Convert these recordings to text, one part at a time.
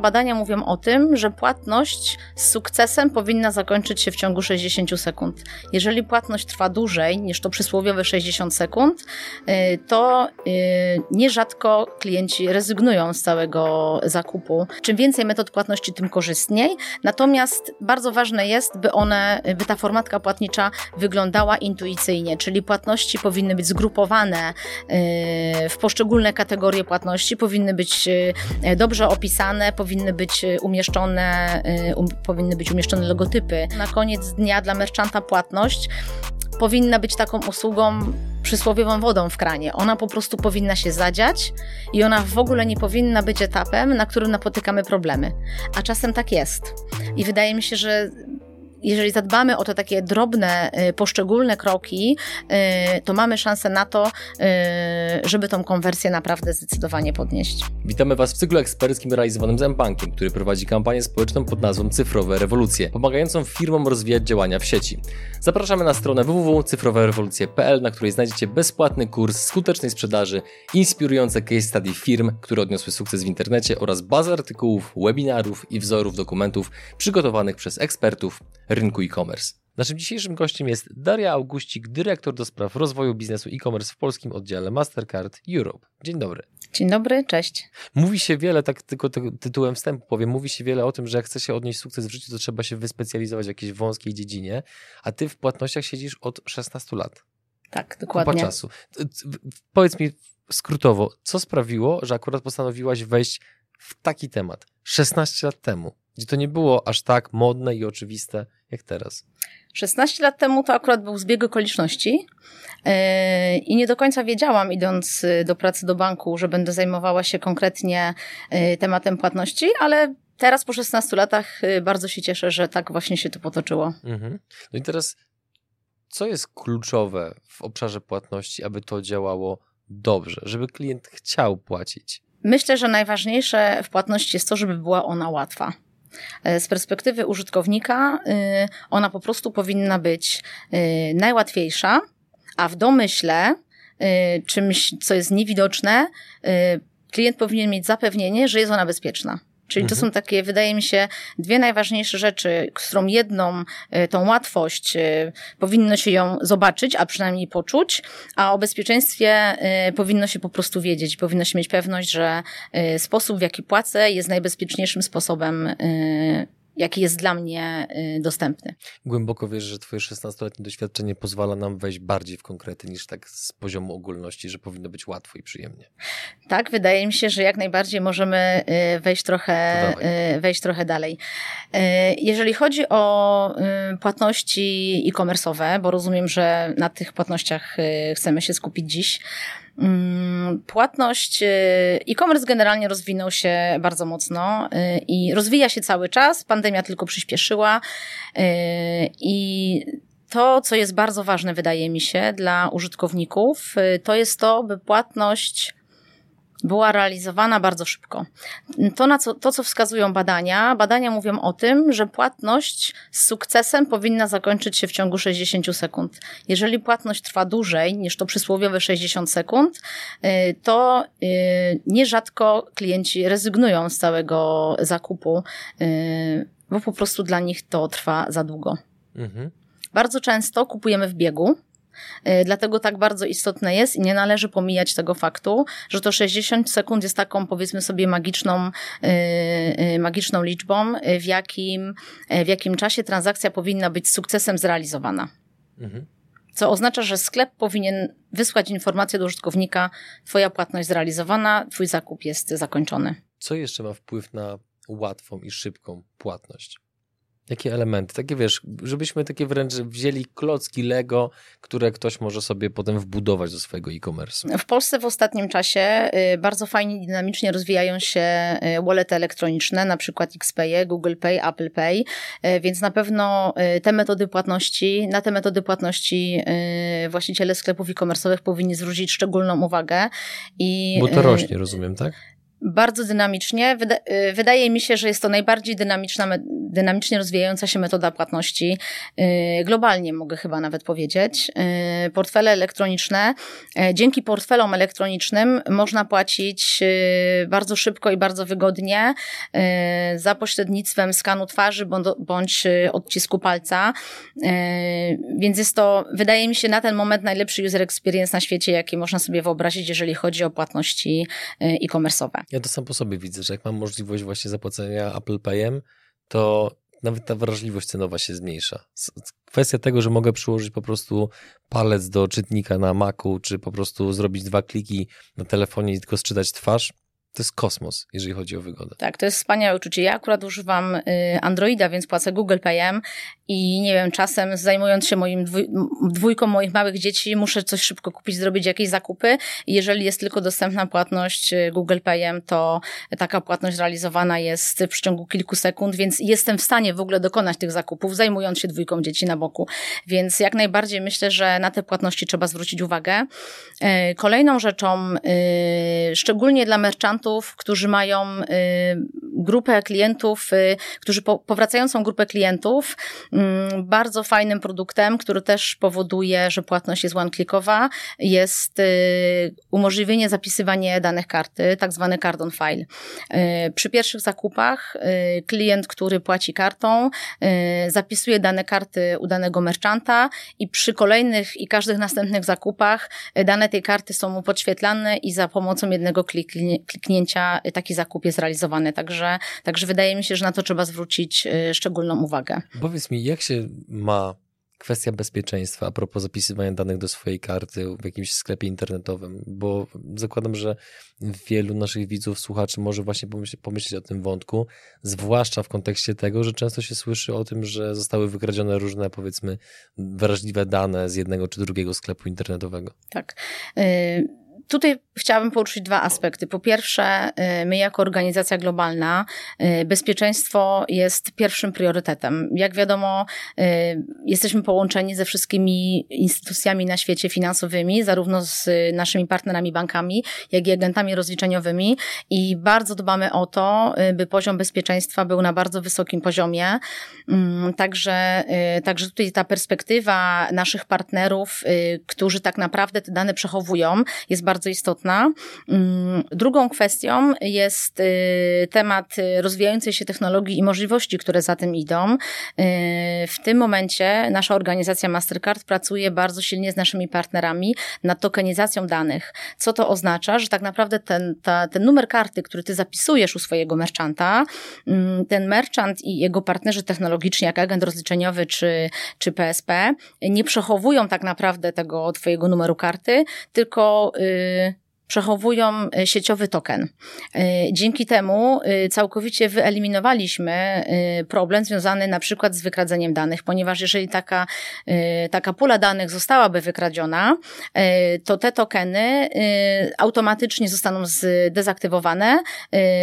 Badania mówią o tym, że płatność z sukcesem powinna zakończyć się w ciągu 60 sekund. Jeżeli płatność trwa dłużej niż to przysłowiowe 60 sekund, y, to y, nierzadko klienci rezygnują z całego zakupu. Czym więcej metod płatności, tym korzystniej. Natomiast bardzo ważne jest, by one, by ta formatka płatnicza wyglądała intuicyjnie, czyli płatności powinny być zgrupowane y, w poszczególne kategorie płatności, powinny być dobrze opisane, powinny być y, umieszczone, y, um, powinny być umieszczone logotypy. Na koniec dnia dla merchanta płatność powinna być taką usługą przysłowiową wodą w kranie. Ona po prostu powinna się zadziać i ona w ogóle nie powinna być etapem, na którym napotykamy problemy. A czasem tak jest. I wydaje mi się, że jeżeli zadbamy o te takie drobne, y, poszczególne kroki, y, to mamy szansę na to, y, żeby tą konwersję naprawdę zdecydowanie podnieść. Witamy Was w cyklu eksperckim realizowanym z mBankiem, który prowadzi kampanię społeczną pod nazwą Cyfrowe Rewolucje, pomagającą firmom rozwijać działania w sieci. Zapraszamy na stronę www.cyfrowerewolucje.pl, na której znajdziecie bezpłatny kurs skutecznej sprzedaży, inspirujące case study firm, które odniosły sukces w internecie oraz bazę artykułów, webinarów i wzorów dokumentów przygotowanych przez ekspertów rynku e-commerce. Naszym dzisiejszym gościem jest Daria Augustik, dyrektor do spraw rozwoju biznesu e-commerce w polskim oddziale Mastercard Europe. Dzień dobry. Dzień dobry, cześć. Mówi się wiele, tak tylko tytułem wstępu powiem, mówi się wiele o tym, że jak chce się odnieść sukces w życiu, to trzeba się wyspecjalizować w jakiejś wąskiej dziedzinie, a ty w płatnościach siedzisz od 16 lat. Tak, dokładnie. Kupa czasu. Powiedz mi skrótowo, co sprawiło, że akurat postanowiłaś wejść w taki temat 16 lat temu? Gdzie to nie było aż tak modne i oczywiste jak teraz. 16 lat temu to akurat był zbieg okoliczności yy, i nie do końca wiedziałam, idąc y, do pracy do banku, że będę zajmowała się konkretnie y, tematem płatności, ale teraz po 16 latach bardzo się cieszę, że tak właśnie się to potoczyło. Mhm. No i teraz, co jest kluczowe w obszarze płatności, aby to działało dobrze, żeby klient chciał płacić? Myślę, że najważniejsze w płatności jest to, żeby była ona łatwa. E, z perspektywy użytkownika y, ona po prostu powinna być y, najłatwiejsza, a w domyśle czymś, co jest niewidoczne, klient powinien mieć zapewnienie, że jest ona bezpieczna. Czyli to mhm. są takie, wydaje mi się, dwie najważniejsze rzeczy, z którą jedną, e, tą łatwość, e, powinno się ją zobaczyć, a przynajmniej poczuć, a o bezpieczeństwie e, powinno się po prostu wiedzieć, powinno się mieć pewność, że sposób, w jaki płacę, jest najbezpieczniejszym sposobem jaki jest dla mnie y, dostępny. Głęboko wierzę, że twoje 16-letnie doświadczenie pozwala nam wejść bardziej w konkrety niż tak z poziomu ogólności, że powinno być łatwo i przyjemnie. Tak, wydaje mi się, że jak najbardziej możemy y, wejść trochę, y, wejść trochę dalej. Jeżeli chodzi o płatności e-commerce'owe, bo rozumiem, że na tych płatnościach chcemy się skupić dziś, płatność, y, e-commerce generalnie rozwinął się bardzo mocno y, i rozwija się cały czas. Pandemia tylko przyspieszyła y, i to, co jest bardzo ważne, wydaje mi się, dla użytkowników, to jest to, by płatność była realizowana bardzo szybko. To, na co, to, co wskazują badania, badania mówią o tym, że płatność z sukcesem powinna zakończyć się w ciągu 60 sekund. Jeżeli płatność trwa dłużej niż to przysłowiowe 60 sekund, y, to y, nierzadko klienci rezygnują z całego zakupu, y, bo po prostu dla nich to trwa za długo. Mhm. Bardzo często kupujemy w biegu, dlatego tak bardzo istotne jest i nie należy pomijać tego faktu, że to 60 sekund jest taką powiedzmy sobie magiczną, e, e, magiczną liczbą, w jakim, w jakim czasie transakcja powinna być sukcesem zrealizowana. Mhm. Co oznacza, że sklep powinien wysłać informację do użytkownika, twoja płatność zrealizowana, twój zakup jest zakończony. Co jeszcze ma wpływ na łatwą i szybką płatność? Jakie elementy? Takie wiesz, żebyśmy takie wręcz wzięli klocki Lego, które ktoś może sobie potem wbudować do swojego e-commerce. W Polsce w ostatnim czasie y, bardzo fajnie i dynamicznie rozwijają się y, wallety elektroniczne, na przykład XPay, Google Pay, Apple Pay, y, więc na pewno te metody płatności, na te metody płatności właściciele sklepów e-commerce'owych powinni zwrócić szczególną uwagę. I, Bo to rośnie, rozumiem, tak? Bardzo dynamicznie. Wyda y, wydaje mi się, że jest to najbardziej dynamiczna, dynamicznie rozwijająca się metoda płatności y, globalnie, mogę chyba nawet powiedzieć. Y, portfele elektroniczne. Dzięki portfelom elektronicznym można płacić bardzo szybko i bardzo wygodnie za pośrednictwem skanu twarzy bądź odcisku palca. Więc jest to, wydaje mi się, na ten moment najlepszy user experience na świecie, jaki można sobie wyobrazić, jeżeli chodzi o płatności e-commerce'owe. Ja to sam po sobie widzę, że jak mam możliwość właśnie zapłacenia Apple Payem, to nawet ta wrażliwość cenowa się zmniejsza. Kwestia tego, że mogę przyłożyć po prostu palec do czytnika na Macu, czy po prostu zrobić dwa kliki na telefonie i tylko sczytać twarz, to jest kosmos, jeżeli chodzi o wygodę. Tak, to jest wspaniałe uczucie. Ja akurat używam y, Androida, więc płacę Google Payem i nie wiem, czasem zajmując się moim dwój, dwójką moich małych dzieci, muszę coś szybko kupić, zrobić jakieś zakupy. Jeżeli jest tylko dostępna płatność y, Google Payem, to taka płatność realizowana jest w przeciągu kilku sekund, więc jestem w stanie w ogóle dokonać tych zakupów, zajmując się dwójką dzieci na boku. Więc jak najbardziej myślę, że na te płatności trzeba zwrócić uwagę. Y, kolejną rzeczą, szczególnie dla merchantów, którzy mają y, grupę klientów, y, którzy powracającą grupę klientów, mm, bardzo fajnym produktem, który też powoduje, że płatność jest one-clickowa, jest y, umożliwienie zapisywania danych karty, tak zwany card on file. Przy pierwszych zakupach klient, który płaci kartą, zapisuje dane karty u danego merchanta i przy kolejnych i każdych następnych zakupach dane tej karty są mu podświetlane i za pomocą jednego kliknięcia kliknięcia taki zakup jest realizowany. Także, także wydaje mi się, że na to trzeba zwrócić y, szczególną uwagę. Powiedz mi, jak się ma kwestia bezpieczeństwa a propos zapisywania danych do swojej karty w jakimś sklepie internetowym, bo zakładam, że wielu naszych widzów, słuchaczy może właśnie pomyśleć, pomyśleć o tym wątku, zwłaszcza w kontekście tego, że często się słyszy o tym, że zostały wykradzione różne, powiedzmy, wrażliwe dane z jednego czy drugiego sklepu internetowego. Tak. Y Tutaj chciałabym poruszyć dwa aspekty. Po pierwsze, y, my jako organizacja globalna, y, bezpieczeństwo jest pierwszym priorytetem. Jak wiadomo, y, jesteśmy połączeni ze wszystkimi instytucjami na świecie finansowymi, zarówno z naszymi partnerami bankami, jak i agentami rozliczeniowymi i bardzo dbamy o to, by poziom bezpieczeństwa był na bardzo wysokim poziomie. Mm, także, także tutaj ta perspektywa naszych partnerów, którzy tak naprawdę te dane przechowują, jest bardzo bardzo istotna. Mm, drugą kwestią jest y, temat rozwijającej się technologii i możliwości, które za tym idą. Y, w tym momencie nasza organizacja Mastercard pracuje bardzo silnie z naszymi partnerami nad tokenizacją danych. Co to oznacza? Że tak naprawdę ten, ta, ten numer karty, który ty zapisujesz u swojego merchanta, mm, ten merchant i jego partnerzy technologiczni, jak agent rozliczeniowy czy, czy PSP, nie przechowują tak naprawdę tego twojego numeru karty, tylko yy, przechowują e, sieciowy token. E, dzięki temu e, całkowicie wyeliminowaliśmy problem związany na przykład z wykradzeniem danych, ponieważ jeżeli taka, taka pula danych zostałaby wykradziona, to te tokeny automatycznie zostaną zdezaktywowane,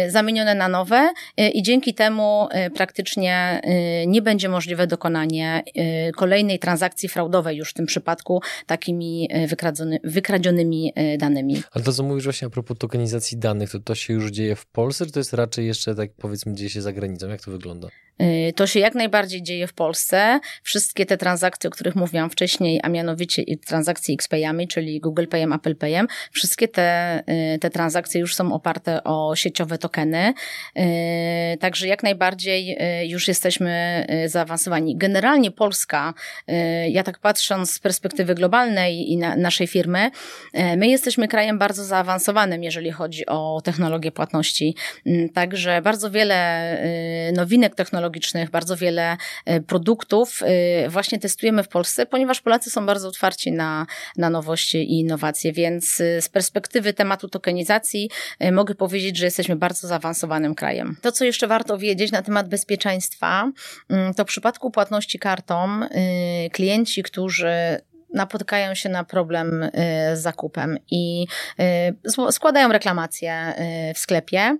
zamienione na nowe i dzięki temu praktycznie nie będzie możliwe dokonanie kolejnej transakcji fraudowej już w tym przypadku takimi wykradzionymi danymi. Ale to co mówisz właśnie a propos tokenizacji danych, to to się już dzieje w Polsce, czy to jest raczej jeszcze tak powiedzmy dzieje się za granicą? Jak to wygląda? Y, to się jak najbardziej dzieje w Polsce. Wszystkie te transakcje, o których mówiłam wcześniej, a mianowicie transakcje XPayami, czyli Google Payem, Apple Payem, wszystkie te, y, te transakcje już są oparte o sieciowe tokeny. Y, także jak najbardziej już jesteśmy zaawansowani. Generalnie Polska, ja tak patrząc z perspektywy globalnej i na, naszej firmy, my jesteśmy krajem bardzo zaawansowanym, jeżeli chodzi o technologię płatności. Także bardzo wiele nowinek technologicznych bardzo wiele e, produktów e, właśnie testujemy w Polsce, ponieważ Polacy są bardzo otwarci na, na nowości i innowacje, więc z perspektywy tematu tokenizacji mogę powiedzieć, że jesteśmy bardzo zaawansowanym krajem. To, co jeszcze warto wiedzieć na temat bezpieczeństwa, mm, to w przypadku płatności kartą klienci, którzy napotykają się na problem y, z zakupem i y, składają reklamację y, w sklepie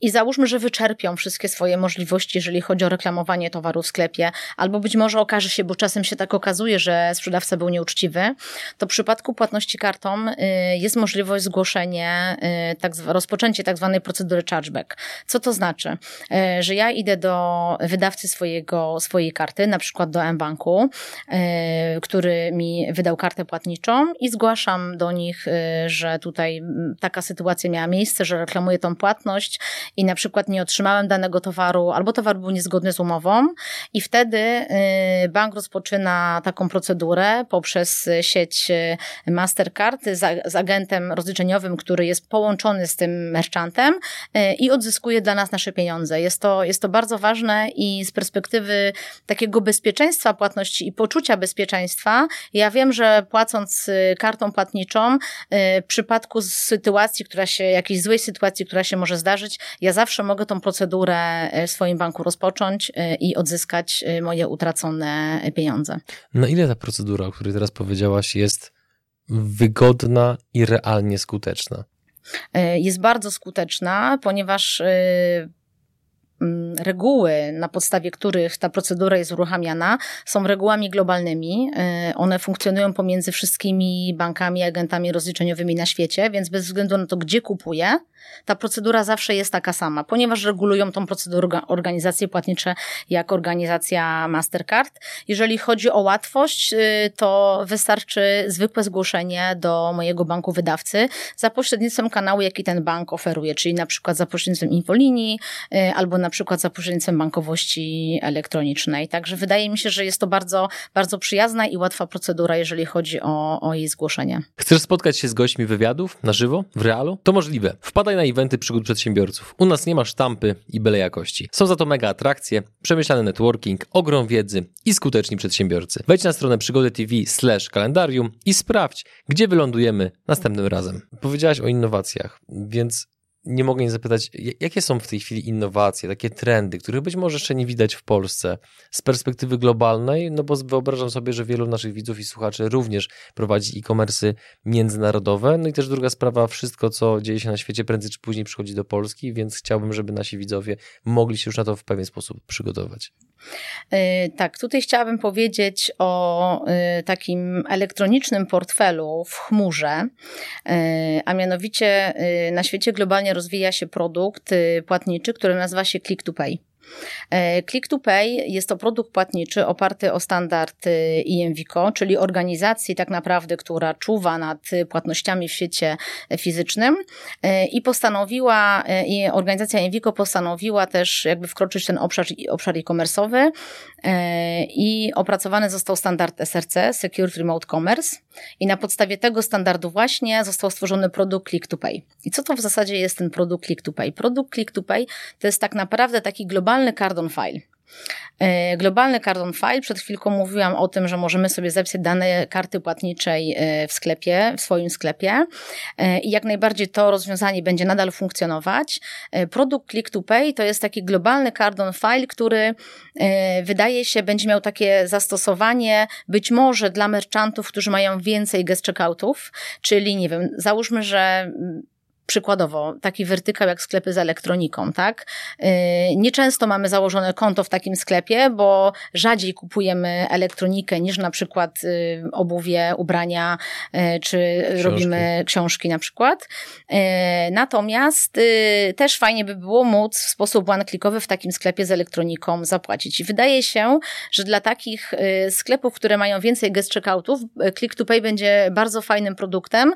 i załóżmy, że wyczerpią wszystkie swoje możliwości, jeżeli chodzi o reklamowanie towaru w sklepie, albo być może okaże się, bo czasem się tak okazuje, że sprzedawca był nieuczciwy, to w przypadku płatności kartą jest możliwość zgłoszenia, tak, rozpoczęcie tak zwanej procedury chargeback. Co to znaczy? Że ja idę do wydawcy swojego, swojej karty, na przykład do M-Banku, który mi mi wydał kartę płatniczą i zgłaszam do nich, y, że tutaj taka sytuacja miała miejsce, że reklamuję tą płatność i na przykład nie otrzymałem danego towaru, albo towar był niezgodny z umową i wtedy y, bank rozpoczyna taką procedurę poprzez sieć y, Mastercard z, z agentem rozliczeniowym, który jest połączony z tym merchantem i odzyskuje dla nas nasze pieniądze. Jest to, jest to bardzo ważne i z perspektywy takiego bezpieczeństwa płatności i poczucia bezpieczeństwa ja wiem, że płacąc y, kartą płatniczą, y, w przypadku sytuacji, która się, jakiejś złej sytuacji, która się może zdarzyć, ja zawsze mogę tą procedurę y, w swoim banku rozpocząć i odzyskać moje utracone pieniądze. Na ile ta procedura, o której teraz powiedziałaś, jest wygodna i realnie skuteczna? Jest bardzo skuteczna, ponieważ reguły, na podstawie których ta procedura jest uruchamiana, są regułami globalnymi. Y, one funkcjonują pomiędzy wszystkimi bankami, agentami rozliczeniowymi na świecie, więc bez względu na to, gdzie kupuję, ta procedura zawsze jest taka sama, ponieważ regulują tą procedurę organizacje płatnicze jak organizacja Mastercard. Jeżeli chodzi o łatwość, y, to wystarczy zwykłe zgłoszenie do mojego banku wydawcy za pośrednictwem kanału, jaki ten bank oferuje, czyli na przykład za pośrednictwem infolinii y, albo na przykład za pośrednictwem bankowości elektronicznej. Także wydaje mi się, że jest to bardzo, bardzo przyjazna i łatwa procedura, jeżeli chodzi o, o jej zgłoszenie. Chcesz spotkać się z gośćmi wywiadów na żywo, w realu? To możliwe. Wpadaj na eventy przygód przedsiębiorców. U nas nie ma sztampy i byle jakości. Są za to mega atrakcje, przemyślany networking, ogrom wiedzy i skuteczni przedsiębiorcy. Wejdź na stronę przygody TV slash kalendarium i sprawdź, gdzie wylądujemy następnym razem. Powiedziałaś o innowacjach, więc nie mogę nie zapytać, jakie są w tej chwili innowacje, takie trendy, których być może jeszcze nie widać w Polsce z perspektywy globalnej, no bo wyobrażam sobie, że wielu naszych widzów i słuchaczy również prowadzi e-commerce międzynarodowe. No i też druga sprawa, wszystko co dzieje się na świecie prędzej czy później przychodzi do Polski, więc chciałbym, żeby nasi widzowie mogli się już na to w pewien sposób przygotować. E, tak, tutaj chciałabym powiedzieć o e, takim elektronicznym portfelu w chmurze, e, a mianowicie na świecie globalnie rozwija się produkt płatniczy, który nazywa się Click to Pay. E, Click to Pay jest to produkt płatniczy oparty o standard IMVICO, e, czyli organizacji tak naprawdę, która czuwa nad płatnościami w świecie fizycznym e, i postanowiła, i organizacja IMVICO postanowiła też jakby wkroczyć w ten obszar, obszar e-commerce'owy i opracowany został standard SRC, Secure Remote Commerce i na podstawie tego standardu właśnie został stworzony produkt Click to Pay. I co to w zasadzie jest ten produkt Click to Pay? Produkt Click to Pay to jest tak naprawdę taki globalny globalny cardon file. E, globalny cardon file, przed chwilką mówiłam o tym, że możemy sobie zapisać dane karty płatniczej e, w sklepie, w swoim sklepie e, i jak najbardziej to rozwiązanie będzie nadal funkcjonować. Produkt Click to Pay to jest taki globalny cardon file, który wydaje się będzie miał takie zastosowanie być może dla merchantów, którzy mają więcej guest checkoutów, czyli nie wiem, załóżmy, że Przykładowo, taki wertykał jak sklepy z elektroniką, tak? Y, nieczęsto mamy założone konto w takim sklepie, bo rzadziej kupujemy elektronikę niż na przykład y, obuwie, ubrania, y, czy książki. robimy książki na przykład. Natomiast też fajnie by było móc w sposób one-clickowy w takim sklepie z elektroniką zapłacić. I wydaje się, że dla takich sklepów, które mają więcej guest checkoutów, Click to Pay będzie bardzo fajnym produktem,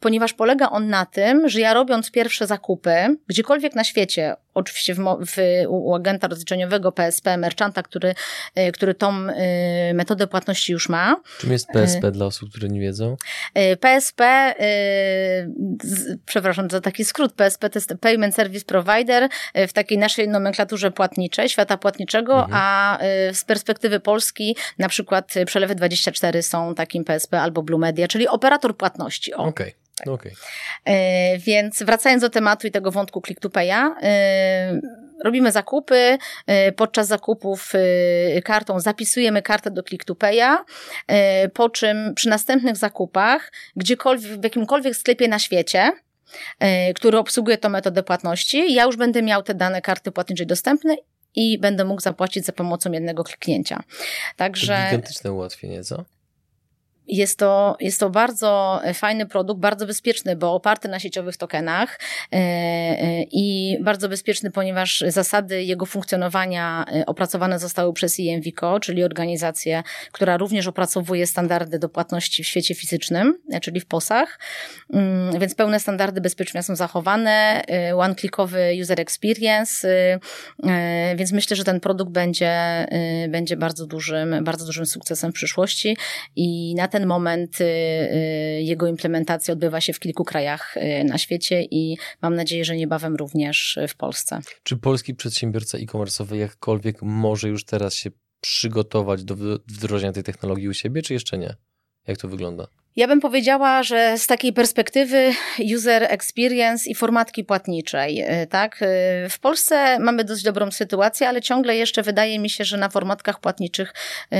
ponieważ polega on na tym, że ja robiąc pierwsze zakupy, gdziekolwiek na świecie, oczywiście w, w, u agenta rozliczeniowego PSP, merchanta, który, y, który tą y, metodę płatności już ma. Czym jest PSP y, dla osób, które nie wiedzą? PSP, przepraszam za taki skrót, PSP to jest Payment Service Provider w takiej naszej nomenklaturze płatniczej, świata płatniczego, mhm. a z perspektywy Polski na przykład Przelewy 24 są takim PSP albo Blue Media, czyli operator płatności. Okej. Okay. Tak. Okay. E, więc wracając do tematu i tego wątku Click to Pay'a, e, robimy zakupy, podczas zakupów kartą zapisujemy kartę do Click to Pay'a, po czym przy następnych zakupach, gdziekolwiek, w jakimkolwiek sklepie na świecie, który obsługuje tą metodę płatności, ja już będę miał te dane karty płatniczej dostępne i będę mógł zapłacić za pomocą jednego kliknięcia. Także. To gigantyczne ułatwienie, co? Jest to, jest to bardzo fajny produkt, bardzo bezpieczny, bo oparty na sieciowych tokenach e, e, i bardzo bezpieczny, ponieważ zasady jego funkcjonowania e, opracowane zostały przez IMVICO, czyli organizację, która również opracowuje standardy do płatności w świecie fizycznym, czyli w POSach, mm, więc pełne standardy bezpieczeństwa są zachowane, one-clickowy user experience, więc myślę, że ten produkt będzie, będzie bardzo dużym, bardzo dużym sukcesem w przyszłości. I na ten ten moment y, y, jego implementacja odbywa się w kilku krajach y, na świecie i mam nadzieję, że niebawem również w Polsce. Czy polski przedsiębiorca e-commerce'owy jakkolwiek może już teraz się przygotować do wdrożenia tej technologii u siebie, czy jeszcze nie? Jak to wygląda? Ja bym powiedziała, że z takiej perspektywy user experience i formatki płatniczej, y, tak? Y, w Polsce mamy dość dobrą sytuację, ale ciągle jeszcze wydaje mi się, że na formatkach płatniczych y,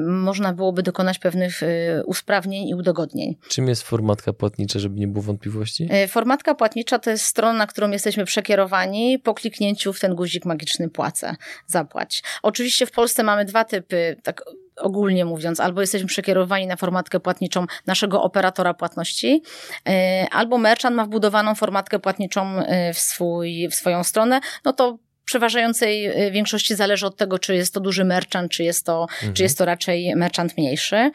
można byłoby dokonać pewnych usprawnień i udogodnień. Czym jest formatka płatnicza, żeby nie było wątpliwości? Formatka płatnicza to jest strona, na którą jesteśmy przekierowani po kliknięciu w ten guzik magiczny płacę, zapłać. Oczywiście w Polsce mamy dwa typy, tak ogólnie mówiąc, albo jesteśmy przekierowani na formatkę płatniczą naszego operatora płatności, e, albo merchant ma wbudowaną formatkę płatniczą e, w, swój, w swoją stronę, no to przeważającej e, większości zależy od tego, czy jest to duży merchant, czy jest to, mhm. czy jest to raczej merchant mniejszy.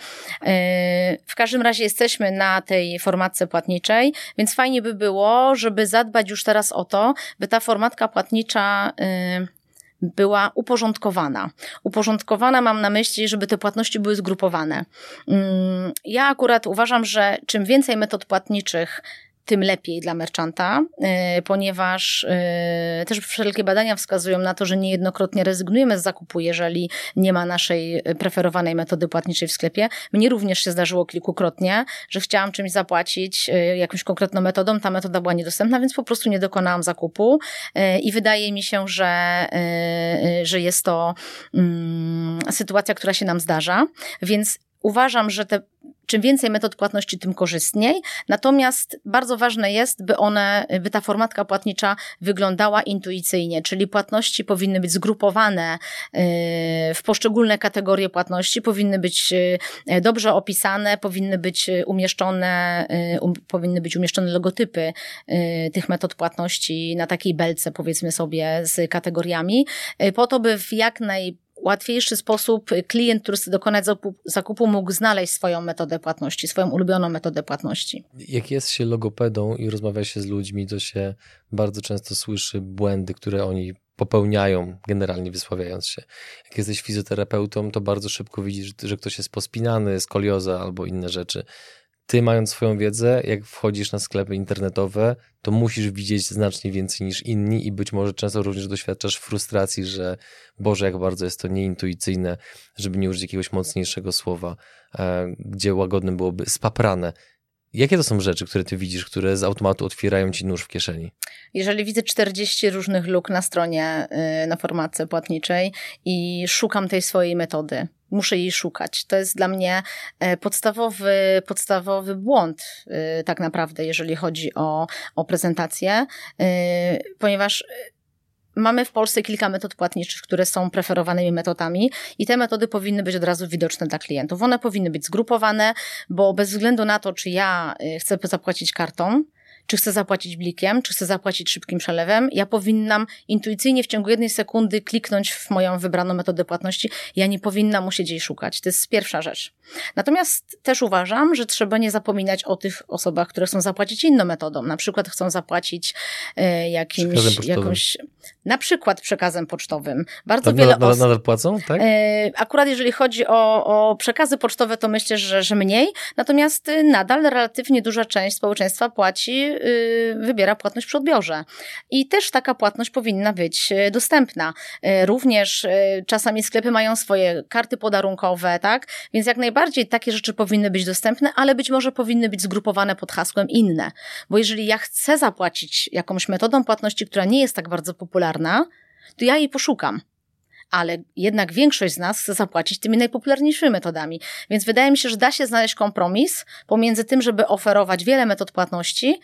W każdym razie jesteśmy na tej formatce płatniczej, więc fajnie by było, żeby zadbać już teraz o to, by ta formatka płatnicza była uporządkowana. Uporządkowana mam na myśli, żeby te płatności były zgrupowane. Mm, ja akurat uważam, że czym więcej metod płatniczych tym lepiej dla merchanta, y, ponieważ y, też wszelkie badania wskazują na to, że niejednokrotnie rezygnujemy z zakupu, jeżeli nie ma naszej preferowanej metody płatniczej w sklepie. Mnie również się zdarzyło kilkukrotnie, że chciałam czymś zapłacić y, jakąś konkretną metodą, ta metoda była niedostępna, więc po prostu nie dokonałam zakupu i wydaje mi się, że, że jest to mm, sytuacja, która się nam zdarza, więc uważam, że te czym więcej metod płatności, tym korzystniej. Natomiast bardzo ważne jest, by one, by ta formatka płatnicza wyglądała intuicyjnie, czyli płatności powinny być zgrupowane y, w poszczególne kategorie płatności, powinny być y, dobrze opisane, powinny być umieszczone, y, um, powinny być umieszczone logotypy tych metod płatności na takiej belce, powiedzmy sobie, z kategoriami, po to, by w jak naj łatwiejszy sposób klient, który chce dokonać zakupu, mógł znaleźć swoją metodę płatności, swoją ulubioną metodę płatności. Jak jest się logopedą i rozmawia się z ludźmi, to się bardzo często słyszy błędy, które oni popełniają, generalnie wysławiając się. Jak jesteś fizjoterapeutą, to bardzo szybko widzisz, że ktoś jest pospinany, skolioza albo inne rzeczy ty mając swoją wiedzę, jak wchodzisz na sklepy internetowe, to musisz widzieć znacznie więcej niż inni i być może często również doświadczasz frustracji, że Boże, jak bardzo jest to nieintuicyjne, żeby nie użyć jakiegoś mocniejszego słowa, e, gdzie łagodnym byłoby spaprane. Jakie to są rzeczy, które ty widzisz, które z automatu otwierają ci nóż w kieszeni? Jeżeli widzę 40 różnych luk na stronie, y, na formatce płatniczej i szukam tej swojej metody, muszę jej szukać. To jest dla mnie e, podstawowy, podstawowy błąd, y, tak naprawdę, jeżeli chodzi o, o prezentację, y, ponieważ mamy w Polsce kilka metod płatniczych, które są preferowanymi metodami i te metody powinny być od razu widoczne dla klientów. One powinny być zgrupowane, bo bez względu na to, czy ja chcę zapłacić kartą, czy chcę zapłacić blikiem, czy chcę zapłacić szybkim przelewem. Ja powinnam intuicyjnie w ciągu jednej sekundy kliknąć w moją wybraną metodę płatności. Ja nie powinnam musieć jej szukać. To jest pierwsza rzecz. Natomiast też uważam, że trzeba nie zapominać o tych osobach, które chcą zapłacić inną metodą. Na przykład chcą zapłacić e, jakimś, jakąś, na przykład przekazem pocztowym. Bardzo wiele nadal, osób. Nadal płacą, tak? E, akurat jeżeli chodzi o, o przekazy pocztowe, to myślę, że, że mniej. Natomiast y, nadal relatywnie duża część społeczeństwa płaci Y, wybiera płatność przy odbiorze. I też taka płatność powinna być y, dostępna. Y, również czasami sklepy mają swoje karty podarunkowe, tak? Więc jak najbardziej takie rzeczy powinny być dostępne, ale być może powinny być zgrupowane pod hasłem inne. Bo jeżeli ja chcę zapłacić jakąś metodą płatności, która nie jest tak bardzo popularna, to ja jej poszukam ale jednak większość z nas chce zapłacić tymi najpopularniejszymi metodami. Więc wydaje mi się, że da się znaleźć kompromis pomiędzy tym, żeby oferować wiele metod płatności,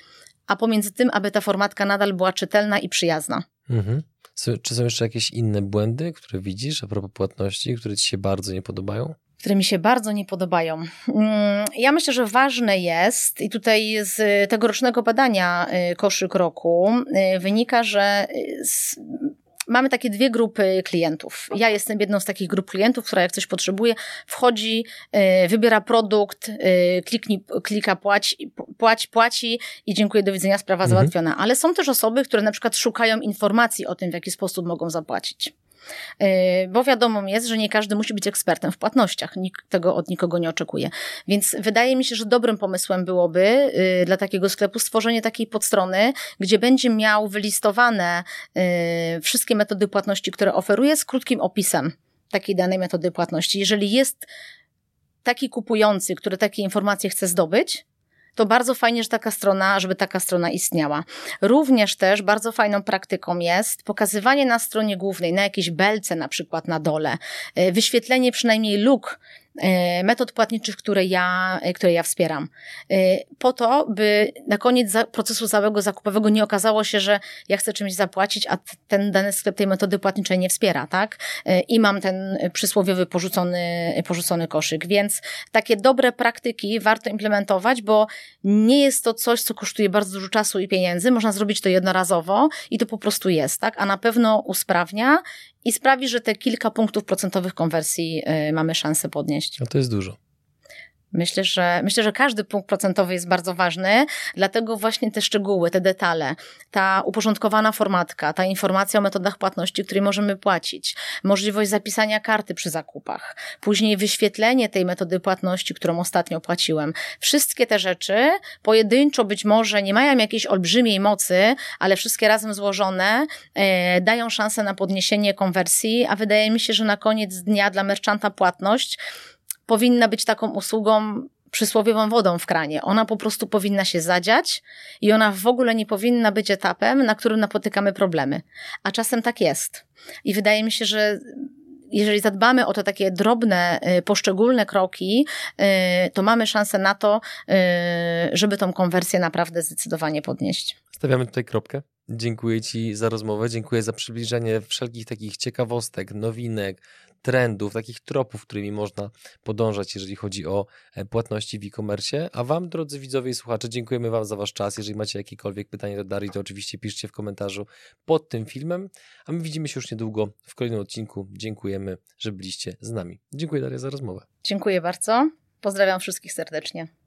a pomiędzy tym, aby ta formatka nadal była czytelna i przyjazna. Mhm. Czy są jeszcze jakieś inne błędy, które widzisz a propos płatności, które ci się bardzo nie podobają? które mi się bardzo nie podobają. Mm, ja myślę, że ważne jest, i tutaj z tegorocznego badania y, koszyk roku y, wynika, że mamy takie dwie grupy klientów. Ja jestem jedną z takich grup klientów, która jak coś potrzebuje, wchodzi, yy, wybiera produkt, yy, klikni, klika płać, płać, płaci i dziękuję, do widzenia, sprawa mhm. załatwiona. Ale są też osoby, które na przykład szukają informacji o tym, w jaki sposób mogą zapłacić. Y, bo wiadomo jest, że nie każdy musi być ekspertem w płatnościach. Nikt tego od nikogo nie oczekuje. Więc wydaje mi się, że dobrym pomysłem byłoby y, dla takiego sklepu stworzenie takiej podstrony, gdzie będzie miał wylistowane y, wszystkie metody płatności, które oferuje z krótkim opisem takiej danej metody płatności. Jeżeli jest taki kupujący, który takie informacje chce zdobyć, to bardzo fajnie, że taka strona, żeby taka strona istniała. Również też bardzo fajną praktyką jest pokazywanie na stronie głównej, na jakiejś belce na przykład na dole, y, wyświetlenie przynajmniej luk E, metod płatniczych, które ja, e, które ja wspieram. E, po to, by na koniec procesu całego zakupowego nie okazało się, że ja chcę czymś zapłacić, a ten dany sklep tej metody płatniczej nie wspiera, tak? I mam ten przysłowiowy porzucony, porzucony koszyk. Więc takie dobre praktyki warto implementować, bo nie jest to coś, co kosztuje bardzo dużo czasu i pieniędzy. Można zrobić to jednorazowo i to po prostu jest, tak? A na pewno usprawnia i sprawi, że te kilka punktów procentowych konwersji y, mamy szansę podnieść. No to jest dużo. Myślę, że myślę, że każdy punkt procentowy jest bardzo ważny, dlatego właśnie te szczegóły, te detale, ta uporządkowana formatka, ta informacja o metodach płatności, której możemy płacić, możliwość zapisania karty przy zakupach, później wyświetlenie tej metody płatności, którą ostatnio płaciłem. Wszystkie te rzeczy pojedynczo być może nie mają jakiejś olbrzymiej mocy, ale wszystkie razem złożone e, dają szansę na podniesienie konwersji, a wydaje mi się, że na koniec dnia dla merchanta płatność powinna być taką usługą przysłowiową wodą w kranie. Ona po prostu powinna się zadziać i ona w ogóle nie powinna być etapem, na którym napotykamy problemy. A czasem tak jest. I wydaje mi się, że jeżeli zadbamy o te takie drobne, y, poszczególne kroki, y, to mamy szansę na to, y, żeby tą konwersję naprawdę zdecydowanie podnieść. Stawiamy tutaj kropkę. Dziękuję Ci za rozmowę, dziękuję za przybliżenie wszelkich takich ciekawostek, nowinek, trendów, takich tropów, którymi można podążać, jeżeli chodzi o e, płatności w e-commerce. A Wam, drodzy widzowie i słuchacze, dziękujemy Wam za Wasz czas. Jeżeli macie jakiekolwiek pytanie do Darii, to oczywiście piszcie w komentarzu pod tym filmem. A my widzimy się już niedługo w kolejnym odcinku. Dziękujemy, że byliście z nami. Dziękuję Daria za rozmowę. Dziękuję bardzo. Pozdrawiam wszystkich serdecznie.